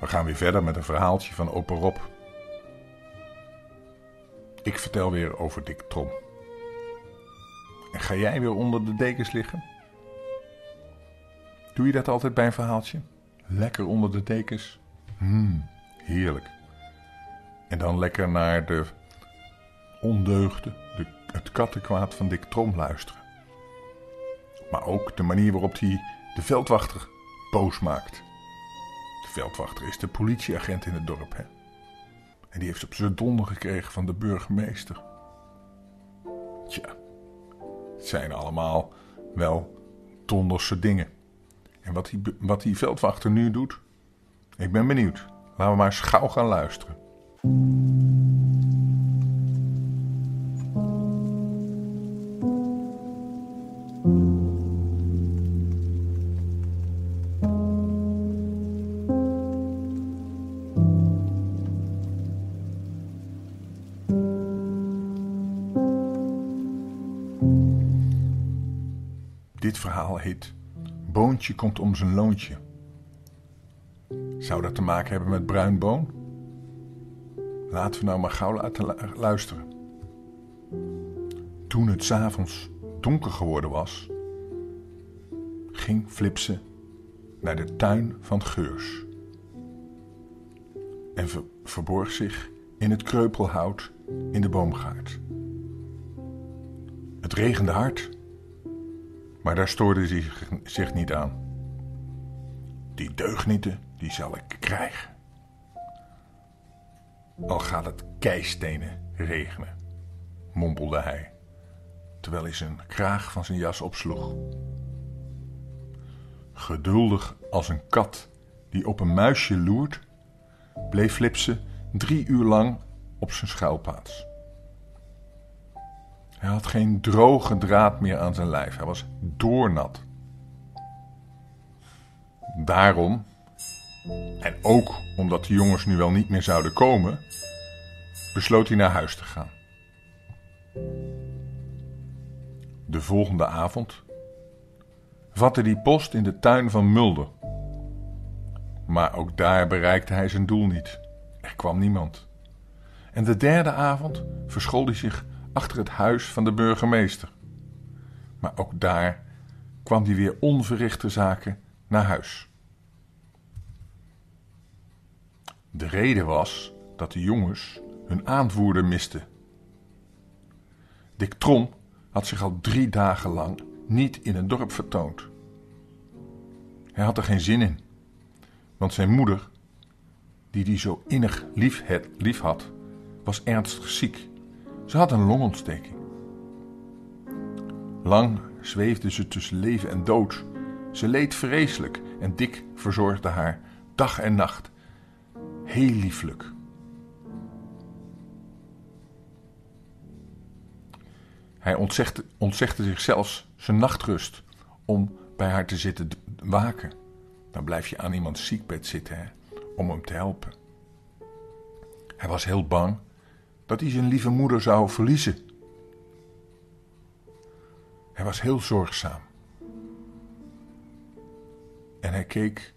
We gaan weer verder met een verhaaltje van opa Rob. Ik vertel weer over Dick Trom. En ga jij weer onder de dekens liggen? Doe je dat altijd bij een verhaaltje? Lekker onder de dekens? Hmm, heerlijk. En dan lekker naar de ondeugden, de, het kattenkwaad van Dick Trom luisteren. Maar ook de manier waarop hij de veldwachter boos maakt. De veldwachter is de politieagent in het dorp, hè? En die heeft op zijn donder gekregen van de burgemeester. Tja, het zijn allemaal wel donderse dingen. En wat die, wat die veldwachter nu doet, ik ben benieuwd. Laten we maar eens gauw gaan luisteren. Dit verhaal heet Boontje komt om zijn loontje. Zou dat te maken hebben met bruin boon? Laten we nou maar gauw laten lu- luisteren. Toen het s'avonds donker geworden was, ging Flipse naar de tuin van Geurs. En ver- verborg zich in het kreupelhout in de boomgaard. Het regende hard, maar daar stoorde hij zich, niet aan. Die deugnieten, die zal ik krijgen. Al gaat het keistenen regenen, mompelde hij, terwijl hij zijn kraag van zijn jas opsloeg. Geduldig als een kat die op een muisje loert, bleef Flipse drie uur lang op zijn schuilplaats. Hij had geen droge draad meer aan zijn lijf, hij was doornat. Daarom, en ook omdat de jongens nu wel niet meer zouden komen, besloot hij naar huis te gaan. De volgende avond vatte hij post in de tuin van Mulder. Maar ook daar bereikte hij zijn doel niet. Er kwam niemand. En de derde avond verschool hij zich achter het huis van de burgemeester. Maar ook daar kwam hij weer onverrichte zaken naar huis. De reden was dat de jongens hun aanvoerder misten. Dick Trom had zich al drie dagen lang niet in het dorp vertoond. Hij had er geen zin in, want zijn moeder, die hij zo innig lief, lief had, was ernstig ziek. Ze had een longontsteking. Lang zweefde ze tussen leven en dood. Ze leed vreselijk en Dick verzorgde haar dag en nacht. Heel lieflijk. Hij ontzegde, ontzegde zijn nachtrust om bij haar te zitten waken. Dan blijf je aan iemands ziekbed zitten om hem te helpen. Hij was heel bang dat hij zijn lieve moeder zou verliezen. Hij was heel zorgzaam. En hij keek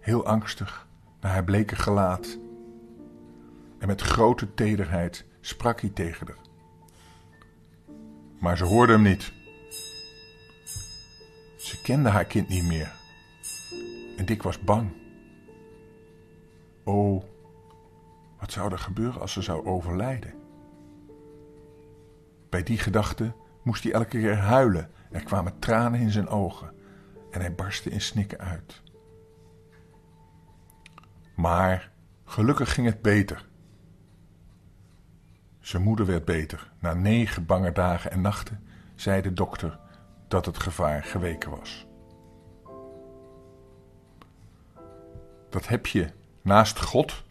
heel angstig naar haar bleke gelaat. En met grote tederheid sprak hij tegen haar. Maar ze hoorde hem niet. Ze kende haar kind niet meer. En Dick was bang. Oh, wat zou er gebeuren als ze zou overlijden? Bij die gedachte moest hij elke keer huilen. Er kwamen tranen in zijn ogen en hij barstte in snikken uit. Maar gelukkig ging het beter. Zijn moeder werd beter. Na negen bange dagen en nachten zei de dokter dat het gevaar geweken was. Dat heb je naast God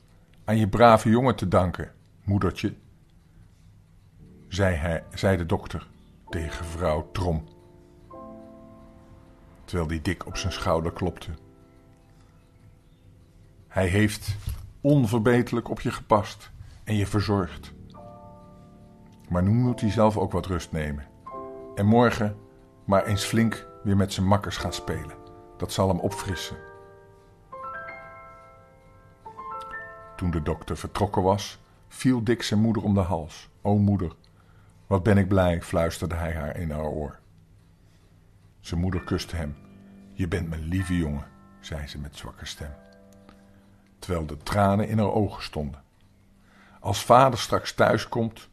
aan je brave jongen te danken, moedertje, zei, hij, zei de dokter tegen vrouw Trom, terwijl die dik op zijn schouder klopte. Hij heeft onverbeterlijk op je gepast en je verzorgd. Maar nu moet hij zelf ook wat rust nemen. En morgen maar eens flink weer met zijn makkers gaan spelen. Dat zal hem opfrissen. Toen de dokter vertrokken was, viel Dick zijn moeder om de hals. O moeder, wat ben ik blij, fluisterde hij haar in haar oor. Zijn moeder kuste hem. Je bent mijn lieve jongen, zei ze met zwakke stem, terwijl de tranen in haar ogen stonden. Als vader straks thuis komt,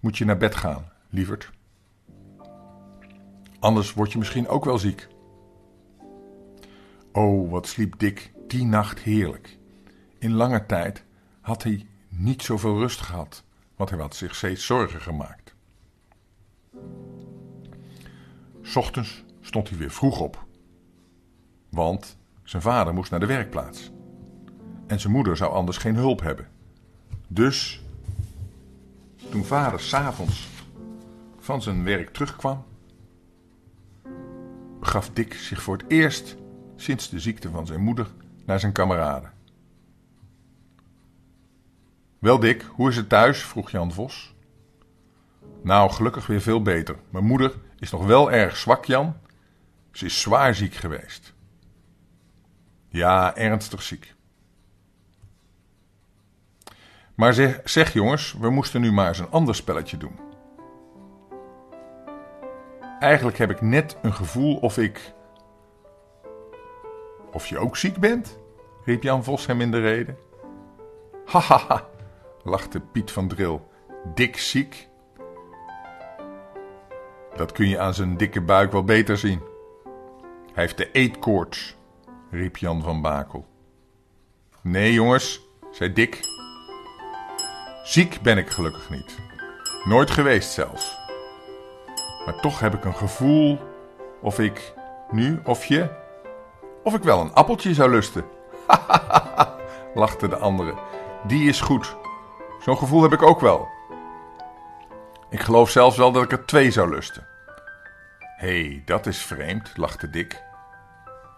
moet je naar bed gaan, lieverd. Anders word je misschien ook wel ziek. Oh, wat sliep Dick die nacht heerlijk. In lange tijd had hij niet zoveel rust gehad, want hij had zich steeds zorgen gemaakt. Ochtends stond hij weer vroeg op, want zijn vader moest naar de werkplaats. En zijn moeder zou anders geen hulp hebben. Dus toen vader s'avonds van zijn werk terugkwam, begaf Dick zich voor het eerst sinds de ziekte van zijn moeder naar zijn kameraden. Wel Dick, hoe is het thuis? vroeg Jan Vos. Nou, gelukkig weer veel beter. Mijn moeder is nog wel erg zwak, Jan. Ze is zwaar ziek geweest. Ja, ernstig ziek. Maar zeg, zeg jongens, we moesten nu maar eens een ander spelletje doen. Eigenlijk heb ik net een gevoel of ik. Of je ook ziek bent? riep Jan Vos hem in de reden. Hahaha, lachte Piet van Dril. Dik ziek? Dat kun je aan zijn dikke buik wel beter zien. Hij heeft de eetkoorts, riep Jan van Bakel. Nee, jongens, zei Dick. Ziek ben ik gelukkig niet. Nooit geweest zelfs. Maar toch heb ik een gevoel of ik nu of je. of ik wel een appeltje zou lusten. lachte de andere. Die is goed. Zo'n gevoel heb ik ook wel. Ik geloof zelfs wel dat ik er twee zou lusten. Hé, hey, dat is vreemd, lachte Dick.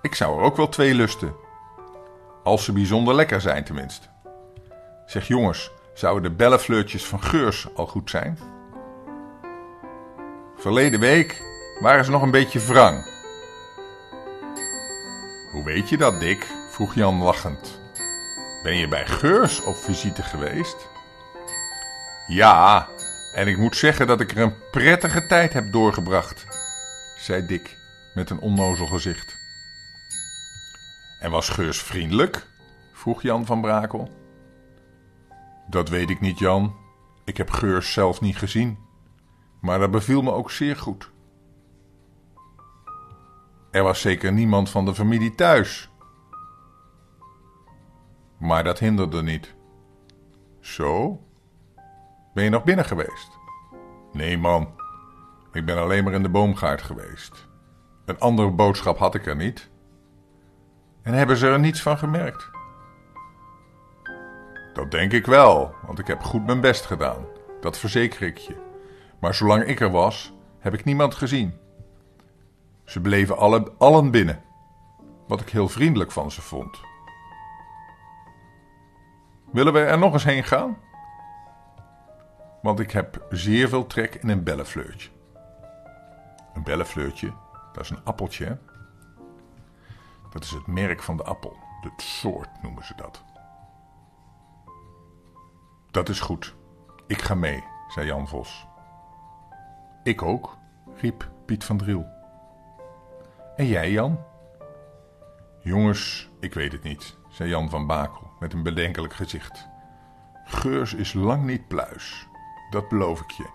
Ik zou er ook wel twee lusten. Als ze bijzonder lekker zijn, tenminste. Zeg jongens, zouden de bellenfleurtjes van Geurs al goed zijn? Verleden week waren ze nog een beetje wrang. Hoe weet je dat, Dick? vroeg Jan lachend. Ben je bij Geurs op visite geweest? Ja, en ik moet zeggen dat ik er een prettige tijd heb doorgebracht, zei Dick met een onnozel gezicht. En was Geurs vriendelijk? vroeg Jan van Brakel. Dat weet ik niet, Jan. Ik heb Geurs zelf niet gezien. Maar dat beviel me ook zeer goed. Er was zeker niemand van de familie thuis. Maar dat hinderde niet. Zo? Ben je nog binnen geweest? Nee, man. Ik ben alleen maar in de boomgaard geweest. Een andere boodschap had ik er niet. En hebben ze er niets van gemerkt? Dat denk ik wel, want ik heb goed mijn best gedaan. Dat verzeker ik je. Maar zolang ik er was, heb ik niemand gezien. Ze bleven alle, allen binnen, wat ik heel vriendelijk van ze vond. Willen we er nog eens heen gaan? Want ik heb zeer veel trek in een bellenfleurtje. Een bellenfleurtje, dat is een appeltje. Hè? Dat is het merk van de appel. Het soort noemen ze dat. Dat is goed. Ik ga mee, zei Jan Vos. Ik ook, riep Piet van Driel. En jij, Jan? Jongens, ik weet het niet, zei Jan van Bakel met een bedenkelijk gezicht. Geurs is lang niet pluis, dat beloof ik je.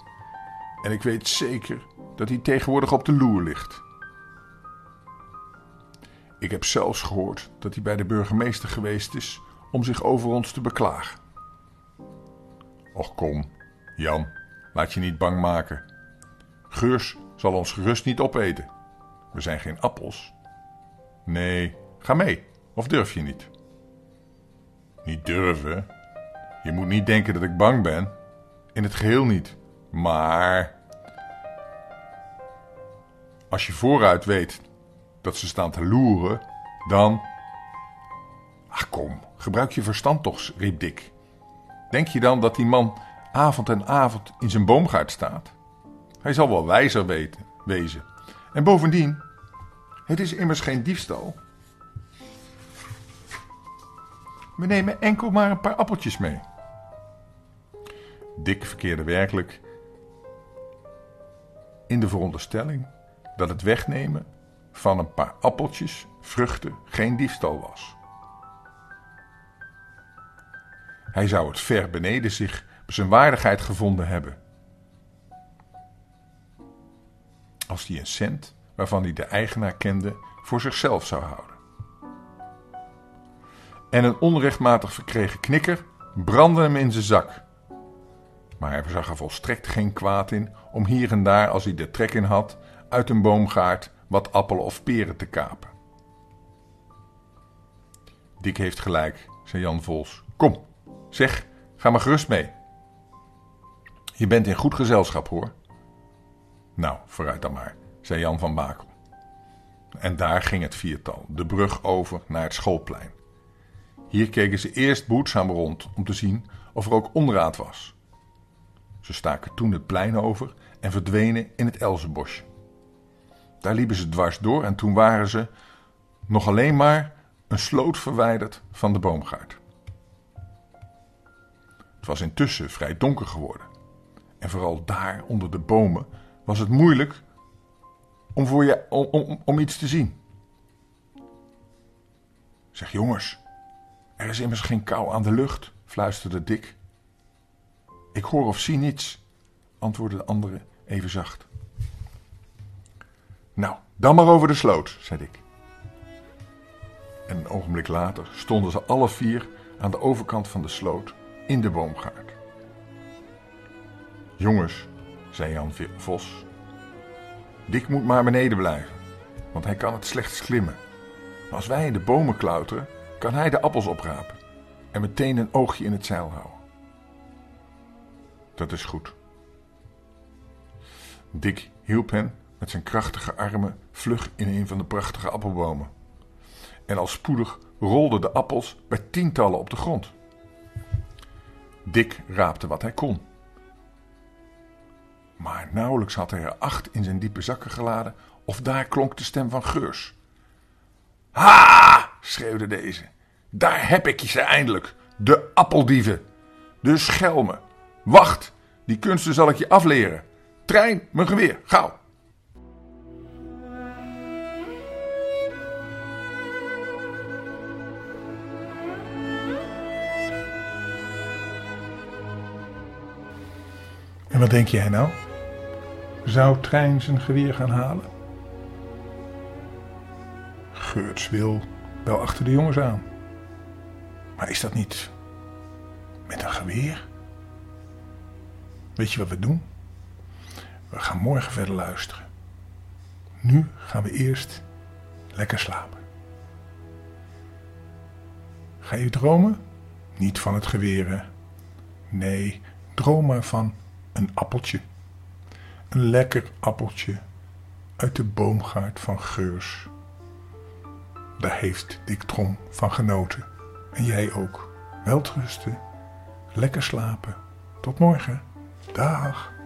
En ik weet zeker dat hij tegenwoordig op de loer ligt. Ik heb zelfs gehoord dat hij bij de burgemeester geweest is om zich over ons te beklagen. Och kom, Jan, laat je niet bang maken. Geurs zal ons gerust niet opeten. We zijn geen appels. Nee, ga mee, of durf je niet? Niet durven? Je moet niet denken dat ik bang ben in het geheel niet. Maar als je vooruit weet dat ze staan te loeren, dan. Ach kom, gebruik je verstand toch, riep Dick. Denk je dan dat die man avond en avond in zijn boomgaard staat? Hij zal wel wijzer weten, wezen. En bovendien, het is immers geen diefstal. We nemen enkel maar een paar appeltjes mee. Dick verkeerde werkelijk in de veronderstelling dat het wegnemen van een paar appeltjes, vruchten, geen diefstal was. Hij zou het ver beneden zich zijn waardigheid gevonden hebben. Als hij een cent, waarvan hij de eigenaar kende, voor zichzelf zou houden. En een onrechtmatig verkregen knikker brandde hem in zijn zak. Maar hij zag er volstrekt geen kwaad in om hier en daar, als hij de trek in had, uit een boomgaard wat appelen of peren te kapen. Dick heeft gelijk, zei Jan Vols. Kom, zeg, ga maar gerust mee. Je bent in goed gezelschap, hoor. Nou, vooruit dan maar, zei Jan van Bakel. En daar ging het viertal, de brug over naar het schoolplein. Hier keken ze eerst behoedzaam rond om te zien of er ook onraad was. Ze staken toen het plein over en verdwenen in het elzenbosje. Daar liepen ze dwars door en toen waren ze nog alleen maar een sloot verwijderd van de boomgaard. Het was intussen vrij donker geworden. En vooral daar onder de bomen was het moeilijk om, voor je, om, om, om iets te zien. Zeg jongens, er is immers geen kou aan de lucht, fluisterde Dick. Ik hoor of zie niets, antwoordde de andere even zacht. Nou, dan maar over de sloot, zei ik. En een ogenblik later stonden ze alle vier aan de overkant van de sloot in de boomgaard. Jongens, zei Jan Vos, Dick moet maar beneden blijven, want hij kan het slechts klimmen. Maar als wij in de bomen klauteren, kan hij de appels oprapen en meteen een oogje in het zeil houden. Dat is goed. Dick hielp hen met zijn krachtige armen vlug in een van de prachtige appelbomen. En al spoedig rolden de appels bij tientallen op de grond. Dick raapte wat hij kon. Maar nauwelijks had hij er acht in zijn diepe zakken geladen, of daar klonk de stem van Geurs. Ha! schreeuwde deze. Daar heb ik je ze eindelijk, de appeldieven, de schelmen. Wacht, die kunsten zal ik je afleren. Trein, mijn geweer, gauw. En wat denk jij nou? Zou Trein zijn geweer gaan halen? Geurts wil wel achter de jongens aan. Maar is dat niet met een geweer? Weet je wat we doen? We gaan morgen verder luisteren. Nu gaan we eerst lekker slapen. Ga je dromen? Niet van het geweer, Nee, droom maar van een appeltje. Een lekker appeltje uit de boomgaard van Geurs. Daar heeft Dick Trom van genoten. En jij ook. Welterusten. Lekker slapen. Tot morgen. Dag.